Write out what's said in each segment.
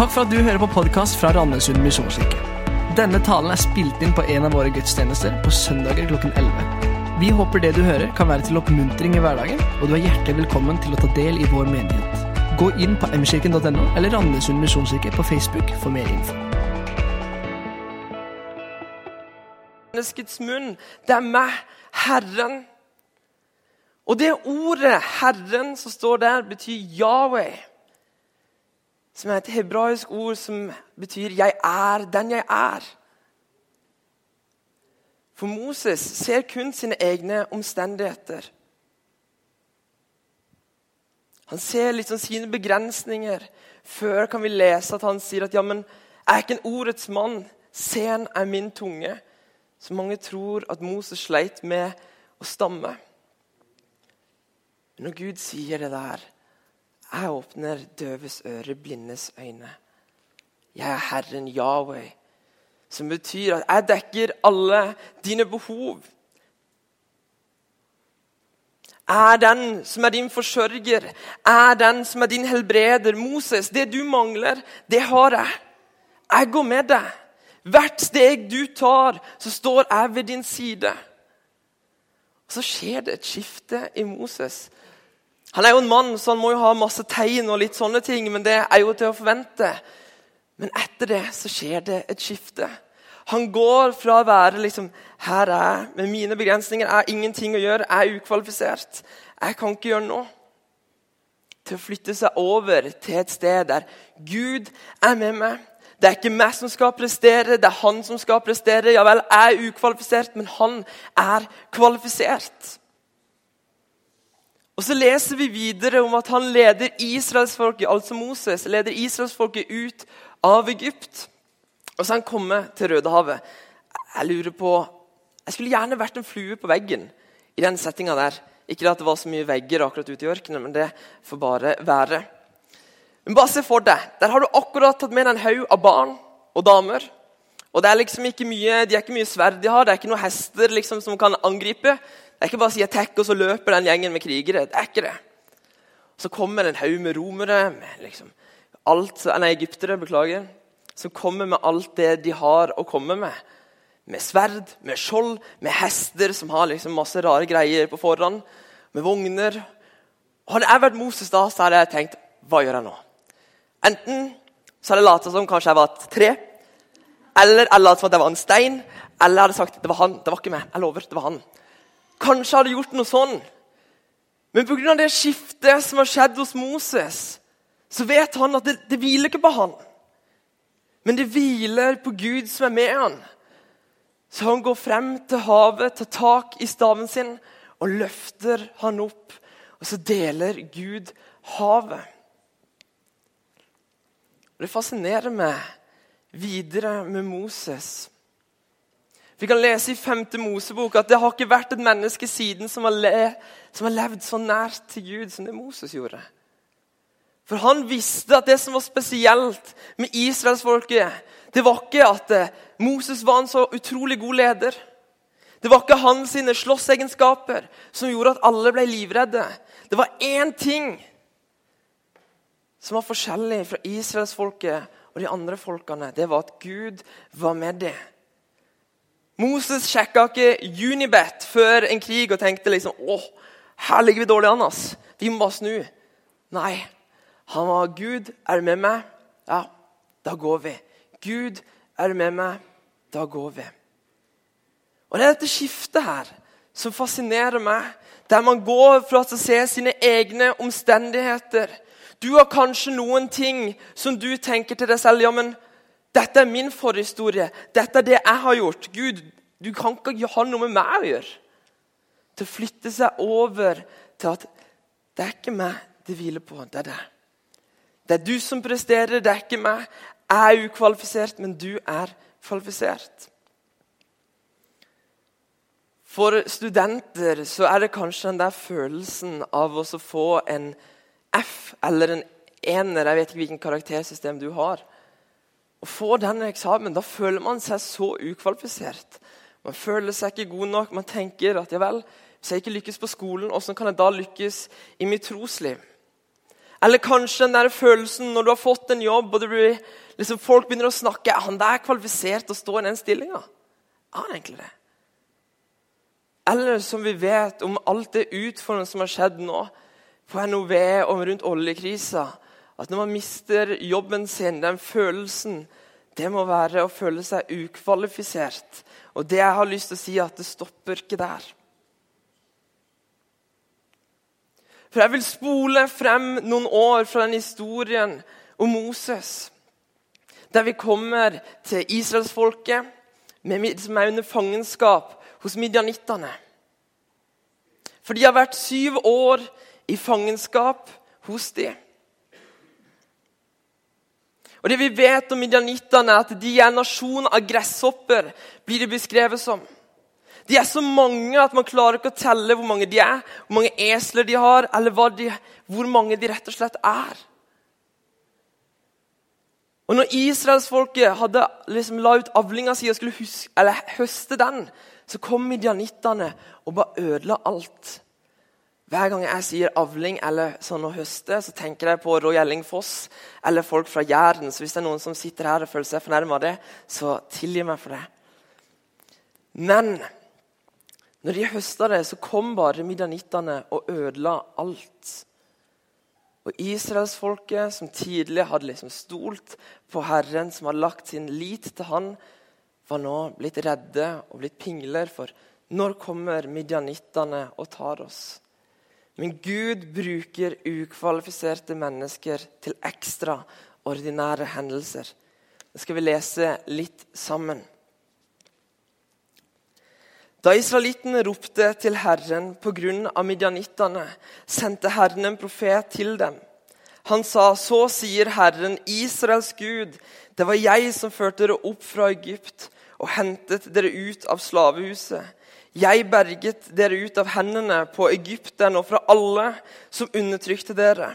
Takk for at du hører på podkast fra Randesund misjonskirke. Denne talen er spilt inn på en av våre gudstjenester på søndager klokken 11. Vi håper det du hører, kan være til oppmuntring i hverdagen, og du er hjertelig velkommen til å ta del i vår menighet. Gå inn på mkirken.no eller Randesund misjonskirke på Facebook for mer info. menneskets munn. Det er meg, Herren. Og det ordet 'Herren' som står der, betyr Yahweh. Som er et hebraisk ord som betyr 'jeg er den jeg er'. For Moses ser kun sine egne omstendigheter. Han ser liksom sine begrensninger. Før kan vi lese at han sier at ja, men jeg er ikke en ordets mann. Sen er min tunge. Så mange tror at Moses sleit med å stamme. Men når Gud sier det der Jeg åpner døves øre, blindes øyne. Jeg er Herren Yahweh, som betyr at jeg dekker alle dine behov. Jeg Er den som er din forsørger, jeg er den som er din helbreder. Moses, det du mangler, det har jeg. Jeg går med deg. Hvert steg du tar, så står jeg ved din side. Og Så skjer det et skifte i Moses. Han er jo en mann, så han må jo ha masse tegn og litt sånne ting, men det er jo til å forvente. Men etter det så skjer det et skifte. Han går fra å være liksom Her er jeg, med mine begrensninger, er ingenting å gjøre, jeg er ukvalifisert. Jeg kan ikke gjøre noe. Til å flytte seg over til et sted der Gud er med meg. Det er ikke meg som skal prestere, det er han som skal prestere. Ja vel, jeg er ukvalifisert, men han er kvalifisert. Og Så leser vi videre om at han leder israelsfolket, altså Moses, leder israelsfolket ut av Egypt. Og så er han kommet til Rødehavet. Jeg lurer på, jeg skulle gjerne vært en flue på veggen i den settinga der. Ikke at det var så mye vegger akkurat ute i ørkenen, men det får bare være. Men bare se for deg, Der har du akkurat tatt med deg en haug av barn og damer. Og det er liksom ikke mye, De er ikke mye sverd de har, det er ikke noen hester liksom, som kan angripe. Det er ikke bare å si attack, og så løper den gjengen med krigere. Det er ikke det. Så kommer en haug med romere, med liksom alt, nei, egyptere, beklager, som kommer med alt det de har å komme med. Med sverd, med skjold, med hester som har liksom masse rare greier på forhånd. Med vogner. Hadde jeg vært Moses da, så hadde jeg tenkt hva gjør jeg nå? Enten så hadde jeg latt som kanskje jeg var et tre, eller jeg latt som at jeg var en stein, eller jeg hadde sagt det var han. Det var ikke meg. Jeg lover, det var han. Kanskje hadde gjort noe sånn. Men pga. det skiftet som har skjedd hos Moses, så vet han at det, det hviler ikke på han. Men det hviler på Gud som er med han. Så han går frem til havet, tar tak i staven sin og løfter han opp. Og så deler Gud havet. Og Det fascinerer meg videre med Moses. Vi kan lese i 5. Mosebok at det har ikke vært et menneske siden som har, le, som har levd så nært til Gud som det Moses gjorde. For han visste at det som var spesielt med israelsfolket, det var ikke at eh, Moses var en så utrolig god leder. Det var ikke hans slåssegenskaper som gjorde at alle ble livredde. Det var én ting som var forskjellig fra israelsfolket og de andre folkene, det var at Gud var med dem. Moses sjekka ikke Unibet før en krig og tenkte liksom åh, her ligger vi dårlig an. ass. Vi må bare snu. Nei, han var Gud, er du med meg? Ja, da går vi. Gud, er du med meg? Da går vi. Og Det er dette skiftet her som fascinerer meg. Der man går fra å se sine egne omstendigheter du har kanskje noen ting som du tenker til deg selv ja, men dette er min forhistorie. Dette er det jeg har gjort. Gud, du kan ikke ha noe med meg å gjøre. Til å flytte seg over til at det er ikke meg det hviler på, det er deg. Det er du som presterer, det er ikke meg. Jeg er ukvalifisert, men du er kvalifisert. For studenter så er det kanskje den der følelsen av å få en F eller en ener, jeg vet ikke hvilken karaktersystem du har. Å få denne eksamen, da føler man seg så ukvalifisert. Man føler seg ikke god nok. Man tenker at ja vel, hvis jeg ikke lykkes på skolen, hvordan kan jeg da lykkes i mitt trosliv? Eller kanskje den der følelsen når du har fått en jobb og blir, liksom, folk begynner å snakke er han der kvalifisert til å stå i den stillinga. Er han egentlig det? Eller som vi vet om alt det utfordrende som har skjedd nå på NOV og rundt oljekrisa, at når man mister jobben sin, den følelsen det må være å føle seg ukvalifisert. Og det jeg har lyst til å si, er at det stopper ikke der. For jeg vil spole frem noen år fra den historien om Moses. Der vi kommer til israelsfolket som er under fangenskap hos midjanittene. For de har vært syv år i fangenskap hos dem. Og Det vi vet om midjanittene, er at de er en nasjon av gresshopper. blir det beskrevet som. De er så mange at man klarer ikke å telle hvor mange de er, hvor mange esler de har, eller de, hvor mange de rett og slett er. Og når israelsfolket hadde liksom la ut avlinga si og skulle huske, høste den, så kom midjanittene og bare ødela alt. Hver gang jeg sier avling eller sånn å høste, så tenker jeg på Roy Foss eller folk fra Jæren. Så hvis det er noen som sitter her og føler seg fornærma av det, så tilgi meg for det. Men når de høsta det, så kom bare midjanittene og ødela alt. Og israelsfolket, som tidlig hadde liksom stolt på Herren, som hadde lagt sin lit til han, var nå blitt redde og blitt pingler. For når kommer midjanittene og tar oss? Men Gud bruker ukvalifiserte mennesker til ekstraordinære hendelser. Det skal vi lese litt sammen. Da israelittene ropte til Herren pga. midjanittene, sendte Herren en profet til dem. Han sa, 'Så sier Herren, Israels Gud:" 'Det var jeg som førte dere opp fra Egypt og hentet dere ut av slavehuset.' Jeg berget dere ut av hendene på Egypten og fra alle som undertrykte dere.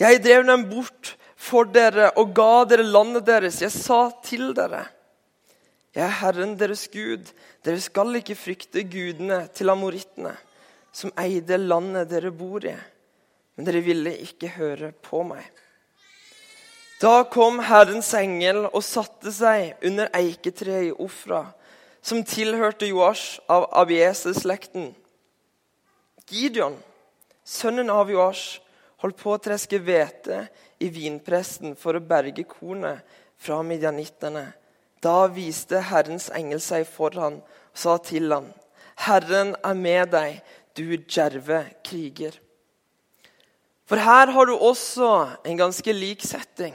Jeg drev dem bort for dere og ga dere landet deres. Jeg sa til dere, jeg er Herren deres Gud. Dere skal ikke frykte gudene til amorittene, som eide landet dere bor i. Men dere ville ikke høre på meg. Da kom Herrens engel og satte seg under eiketreet i Ofra som tilhørte Joash av Abiese-slekten. Gideon, sønnen av Joash, holdt på å treske hvete i vinpresten for å berge kornet fra midjanittene. Da viste Herrens engel seg for ham og sa til ham, 'Herren er med deg, du djerve kriger.' For her har du også en ganske lik setting.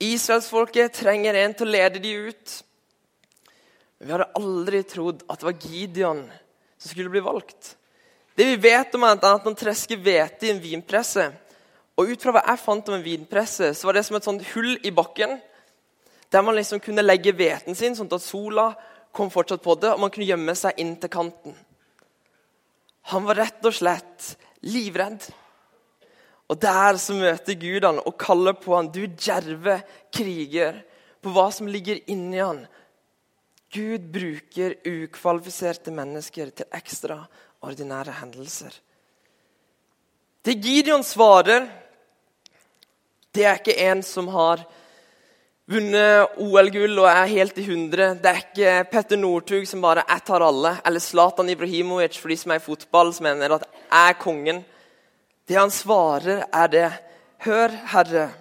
Israelsfolket trenger en til å lede de ut. Men vi hadde aldri trodd at det var Gideon som skulle bli valgt. Det vi vet om er at han tresker hvete i en vinpresse. Og ut fra hva jeg fant om en vinpresse, så var det som et sånt hull i bakken. Der man liksom kunne legge hveten sin, sånn at sola kom fortsatt på det, og man kunne gjemme seg inn til kanten. Han var rett og slett livredd. Og der så møter Gud han og kaller på han, du djerve kriger, på hva som ligger inni han, Gud bruker ukvalifiserte mennesker til ekstraordinære hendelser. Det Gideon svarer, det er ikke en som har vunnet OL-gull og er helt i hundre. Det er ikke Petter Northug som bare 'jeg tar alle', eller Zlatan Ibrahimovic for de som er i fotball, som mener at 'jeg er kongen'. Det han svarer, er det 'Hør, Herre,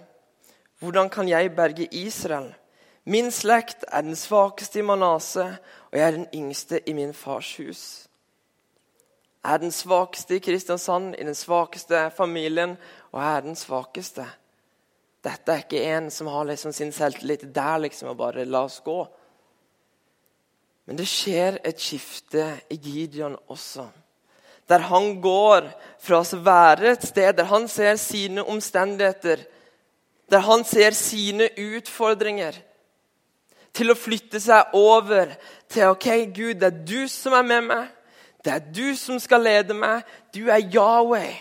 hvordan kan jeg berge Israel?' Min slekt er den svakeste i Manase, og jeg er den yngste i min fars hus. Jeg er den svakeste i Kristiansand, i den svakeste familien, og jeg er den svakeste. Dette er ikke en som har liksom sin selvtillit der liksom og bare la oss gå. Men det skjer et skifte i Gideon også. Der han går fra å være et sted der han ser sine omstendigheter, der han ser sine utfordringer til å flytte seg over til ok, Gud, det er du som er med meg. Det er du som skal lede meg. Du er Yahweh.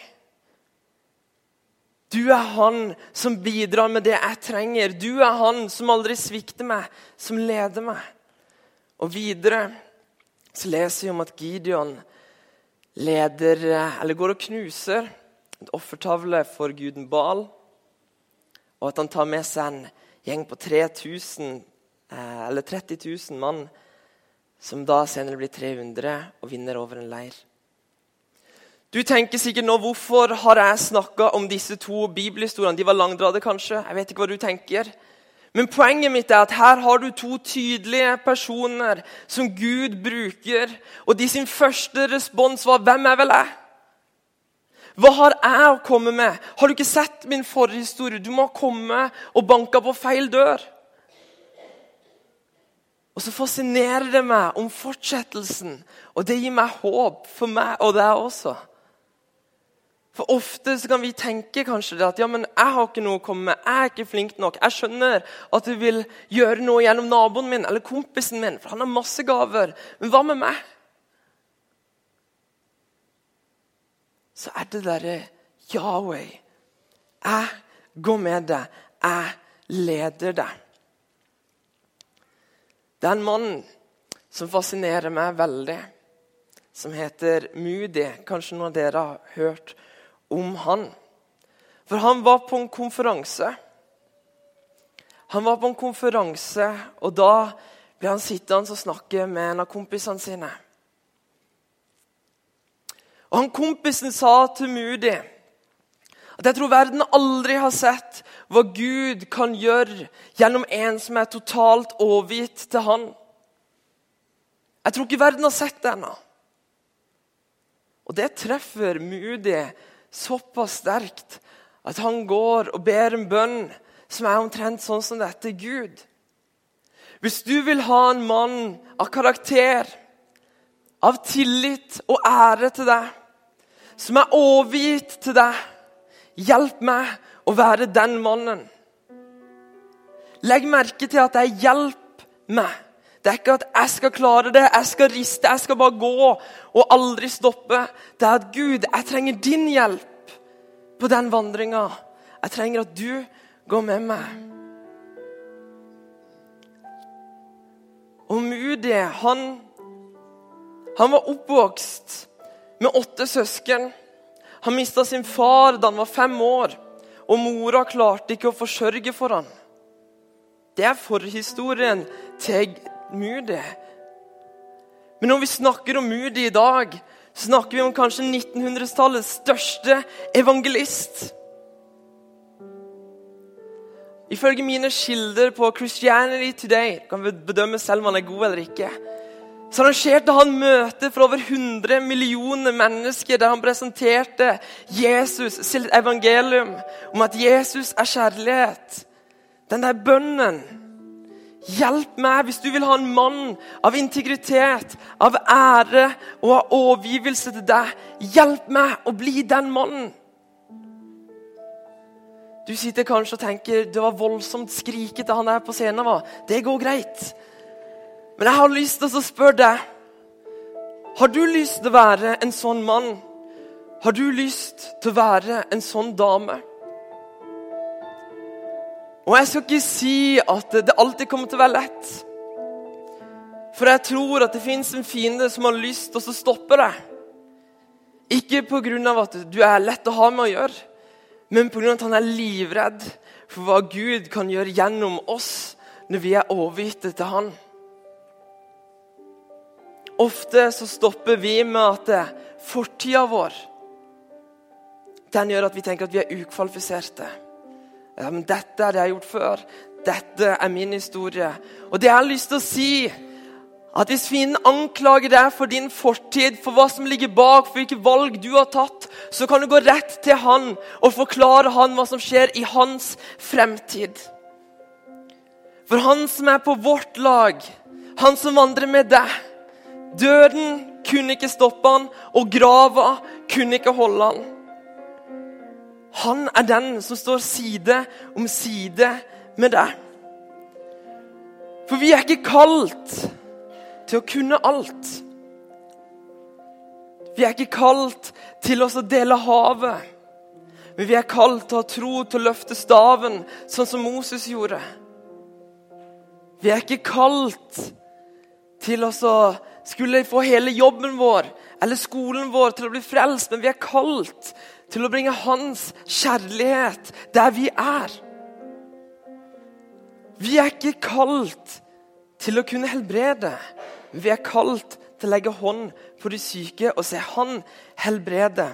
Du er han som bidrar med det jeg trenger. Du er han som aldri svikter meg, som leder meg. Og videre så leser vi om at Gideon leder, eller går og knuser et offertavle for guden Baal. Og at han tar med seg en gjeng på 3000, eh, eller 30 000 mann, som da senere blir 300 og vinner over en leir. Du tenker sikkert nå hvorfor har jeg snakka om disse to bibelhistoriene. De var langdrade, kanskje. Jeg vet ikke hva du tenker. Men poenget mitt er at her har du to tydelige personer som Gud bruker. Og de sin første respons var 'Hvem er vel jeg?' Hva har jeg å komme med? Har du ikke sett min forhistorie? Du må komme og banke på feil dør. Og så fascinerer det meg om fortsettelsen, og det gir meg håp for meg og deg også. For Ofte så kan vi tenke kanskje det at ja, men jeg har ikke noe å komme med. Jeg er ikke flink nok. Jeg skjønner at du vil gjøre noe gjennom naboen min eller kompisen min, for han har masse gaver. Men hva med meg? Så er det derre Yahweh. Jeg går med deg. Jeg leder deg. Det er en mann som fascinerer meg veldig, som heter Moody. Kanskje noen av dere har hørt om han. For han var på en konferanse. Han var på en konferanse, og da ble han sittende og snakke med en av kompisene sine. Og han Kompisen sa til Moody at jeg tror verden aldri har sett hva Gud kan gjøre gjennom en som er totalt overgitt til han. Jeg tror ikke verden har sett det ennå. Og det treffer Moody såpass sterkt at han går og ber en bønn som er omtrent sånn som dette. Gud, hvis du vil ha en mann av karakter, av tillit og ære til deg, som er overgitt til deg, hjelp meg å være den mannen. Legg merke til at det er 'hjelp meg'. Det er ikke at jeg skal klare det, jeg skal riste, jeg skal bare gå og aldri stoppe. Det er at Gud, jeg trenger din hjelp på den vandringa. Jeg trenger at du går med meg. Og Moody, han, han var oppvokst med åtte søsken. Han mista sin far da han var fem år, og mora klarte ikke å forsørge for han. Det er forhistorien til Moody. Men når vi snakker om Moody i dag, snakker vi om kanskje 1900-tallets største evangelist. Ifølge mine kilder på Christianity Today kan vi bedømme selv om han er god eller ikke, så arrangerte han møter for over 100 millioner mennesker der han presenterte Jesus sitt evangelium om at Jesus er kjærlighet. Den der bønnen Hjelp meg hvis du vil ha en mann av integritet, av ære og av overgivelse til deg. Hjelp meg å bli den mannen. Du sitter kanskje og tenker det var voldsomt skrikete han der på scenen var. Det går greit. Men jeg har lyst til å spørre deg. Har du lyst til å være en sånn mann? Har du lyst til å være en sånn dame? Og jeg skal ikke si at det alltid kommer til å være lett. For jeg tror at det fins en fiende som har lyst til å stoppe deg. Ikke pga. at du er lett å ha med å gjøre, men pga. at han er livredd for hva Gud kan gjøre gjennom oss når vi er overgitt til han. Ofte så stopper vi med at fortida vår den gjør at vi tenker at vi er ukvalifiserte. Ja, 'Dette har jeg gjort før. Dette er min historie.' Og det jeg har lyst til å si, at hvis fienden anklager deg for din fortid, for hva som ligger bak, for hvilke valg du har tatt, så kan du gå rett til han og forklare han hva som skjer i hans fremtid. For han som er på vårt lag, han som vandrer med deg Døden kunne ikke stoppe han, og grava kunne ikke holde han. Han er den som står side om side med deg. For vi er ikke kalt til å kunne alt. Vi er ikke kalt til oss å dele havet. Men vi er kalt til å ha tro til å løfte staven, sånn som Moses gjorde. Vi er ikke kalt til oss å skulle få hele jobben vår eller skolen vår til å bli frelst, men vi er kalt til å bringe hans kjærlighet der vi er. Vi er ikke kalt til å kunne helbrede. Vi er kalt til å legge hånd på de syke og se Han helbrede.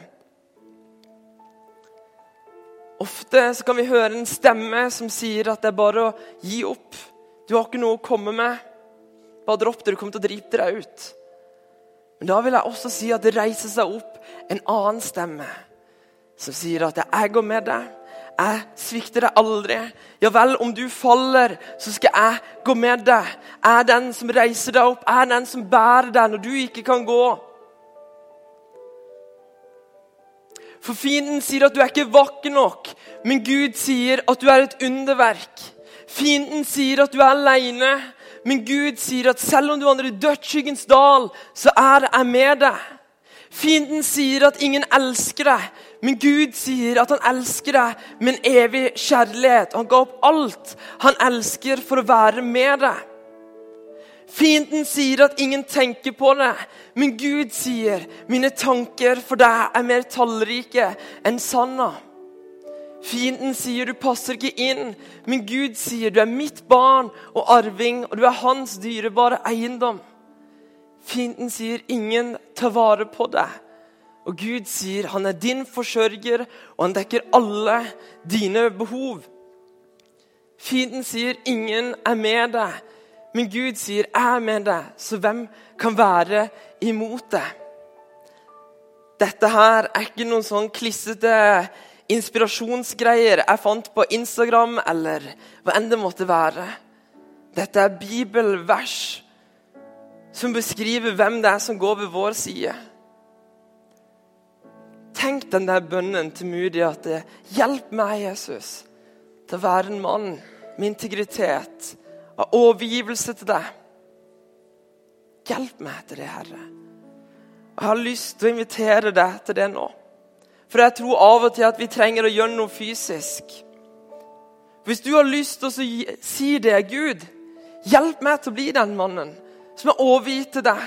Ofte kan vi høre en stemme som sier at det er bare å gi opp. Du har ikke noe å komme med. Bare dropp det, du kommer til å drite deg ut. Men da vil jeg også si at det reiser seg opp en annen stemme som sier at 'jeg går med deg'. Jeg svikter deg aldri. Ja vel, om du faller, så skal jeg gå med deg. Jeg er den som reiser deg opp, jeg er den som bærer deg når du ikke kan gå. For fienden sier at du er ikke vakker nok, men Gud sier at du er et underverk. Fienden sier at du er aleine, men Gud sier at selv om du vandrer i dødsskyggens dal, så er jeg med deg. Fienden sier at ingen elsker deg, men Gud sier at han elsker deg med en evig kjærlighet. Han ga opp alt han elsker for å være med deg. Fienden sier at ingen tenker på det, men Gud sier mine tanker for deg er mer tallrike enn sanda. Fienden sier du passer ikke inn, men Gud sier du er mitt barn og arving, og du er hans dyrebare eiendom. Fienden sier ingen tar vare på deg. Og Gud sier han er din forsørger, og han dekker alle dine behov. Fienden sier ingen er med deg, men Gud sier jeg er med deg, så hvem kan være imot deg? Dette her er ikke noen sånn klissete inspirasjonsgreier jeg fant på Instagram, eller hva enn det måtte være. Dette er bibelvers som beskriver hvem det er som går ved vår side. Tenk den der bønnen til Moody at det, Hjelp meg, Jesus, til å være en mann med integritet, av overgivelse til deg. Hjelp meg til det, Herre. Jeg har lyst til å invitere deg til det nå. For jeg tror av og til at vi trenger å gjøre noe fysisk. Hvis du har lyst til å si det, Gud, hjelp meg til å bli den mannen som er overgitt til deg.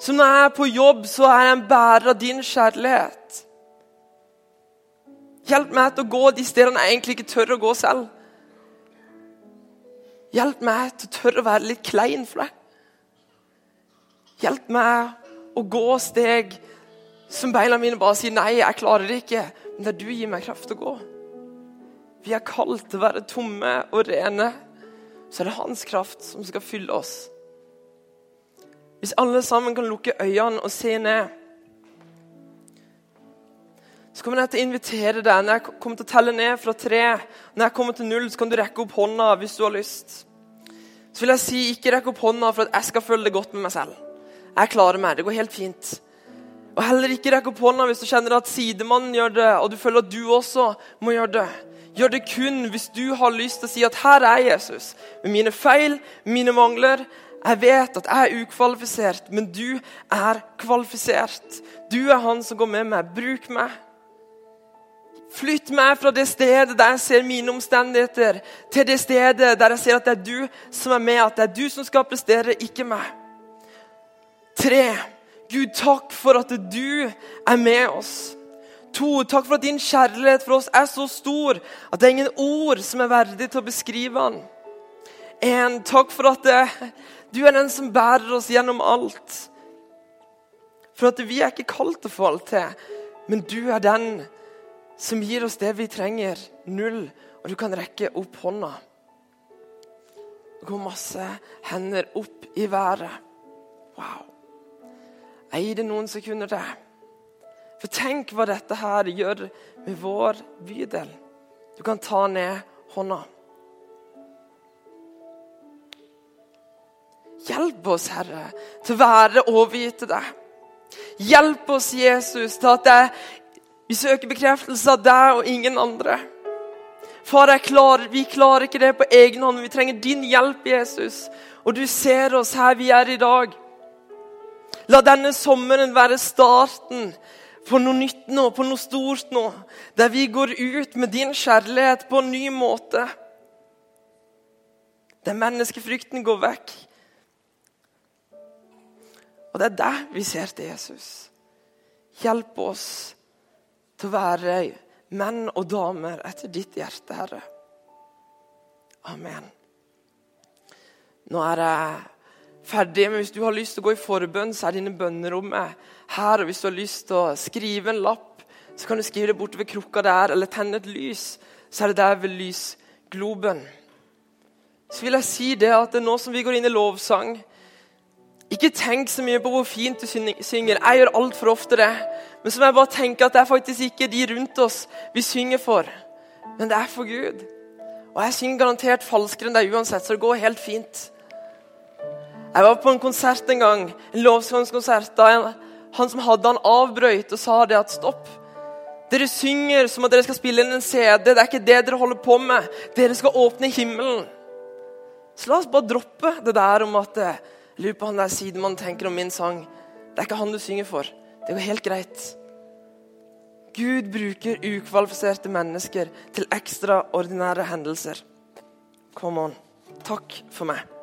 Så når jeg er på jobb, så er jeg en bærer av din kjærlighet. Hjelp meg til å gå de stedene jeg egentlig ikke tør å gå selv. Hjelp meg til å tørre å være litt klein for deg. Hjelp meg å gå steg som beina mine bare sier 'nei, jeg klarer det ikke', men der du gir meg kraft til å gå. Vi er kalt til å være tomme og rene. Så er det hans kraft som skal fylle oss. Hvis alle sammen kan lukke øynene og se ned så kommer jeg til å invitere deg når jeg kommer til å telle ned fra tre. Når jeg kommer til null, så kan du rekke opp hånda hvis du har lyst. Så vil jeg si ikke rekk opp hånda for at jeg skal føle det godt med meg selv. Jeg klarer meg. Det går helt fint. Og heller ikke rekk opp hånda hvis du kjenner at sidemannen gjør det, og du føler at du også må gjøre det. Gjør det kun hvis du har lyst til å si at 'her er Jesus', med mine feil, mine mangler. Jeg vet at jeg er ukvalifisert, men du er kvalifisert. Du er han som går med meg. Bruk meg. Flytt meg fra det stedet der jeg ser mine omstendigheter, til det stedet der jeg ser at det er du som er med, at det er du som skal prestere, ikke meg. Tre. Gud, takk for at du er med oss. To, takk for at din kjærlighet for oss er så stor at det er ingen ord som er verdig til å beskrive den. En, takk for at det, du er den som bærer oss gjennom alt. For at vi er ikke kalt til å få alt til, men du er den som gir oss det vi trenger. Null. Og du kan rekke opp hånda. Det går masse hender opp i været. Wow. Ei det noen sekunder det? For tenk hva dette her gjør med vår bydel. Du kan ta ned hånda. Hjelp oss, Herre, til å være overgitt til deg. Hjelp oss, Jesus, til at jeg, vi søker bekreftelse av deg og ingen andre. Far, klarer, vi klarer ikke det på egen hånd. Vi trenger din hjelp, Jesus. Og du ser oss her vi er i dag. La denne sommeren være starten på noe nytt nå, på noe stort nå. Der vi går ut med din kjærlighet på en ny måte. Der menneskefrykten går vekk. Og det er der vi ser til Jesus. Hjelp oss til å være menn og damer etter ditt hjerte, Herre. Amen. Nå er jeg ferdig, men hvis du har lyst til å gå i forbønn, så er dine bønnerommet her. Og hvis du har lyst til å skrive en lapp, så kan du skrive det borte ved krukka der, eller tenne et lys, så er det der ved lysgloben. Så vil jeg si det at det nå som vi går inn i lovsang Ikke tenk så mye på hvor fint du synger. Jeg gjør altfor ofte det. Men så må jeg bare tenke at det er faktisk ikke de rundt oss vi synger for, men det er for Gud. Og jeg synger garantert falskere enn deg uansett, så det går helt fint. Jeg var på en konsert en gang, en lovsangskonsert. da Han som hadde han avbrøyt og sa det at stopp. Dere synger som at dere skal spille inn en CD. Det er ikke det dere holder på med. Dere skal åpne himmelen. Så la oss bare droppe det der om at lurer på han der sidemannen tenker om min sang. Det er ikke han du synger for. Det går helt greit. Gud bruker ukvalifiserte mennesker til ekstraordinære hendelser. Come on. Takk for meg.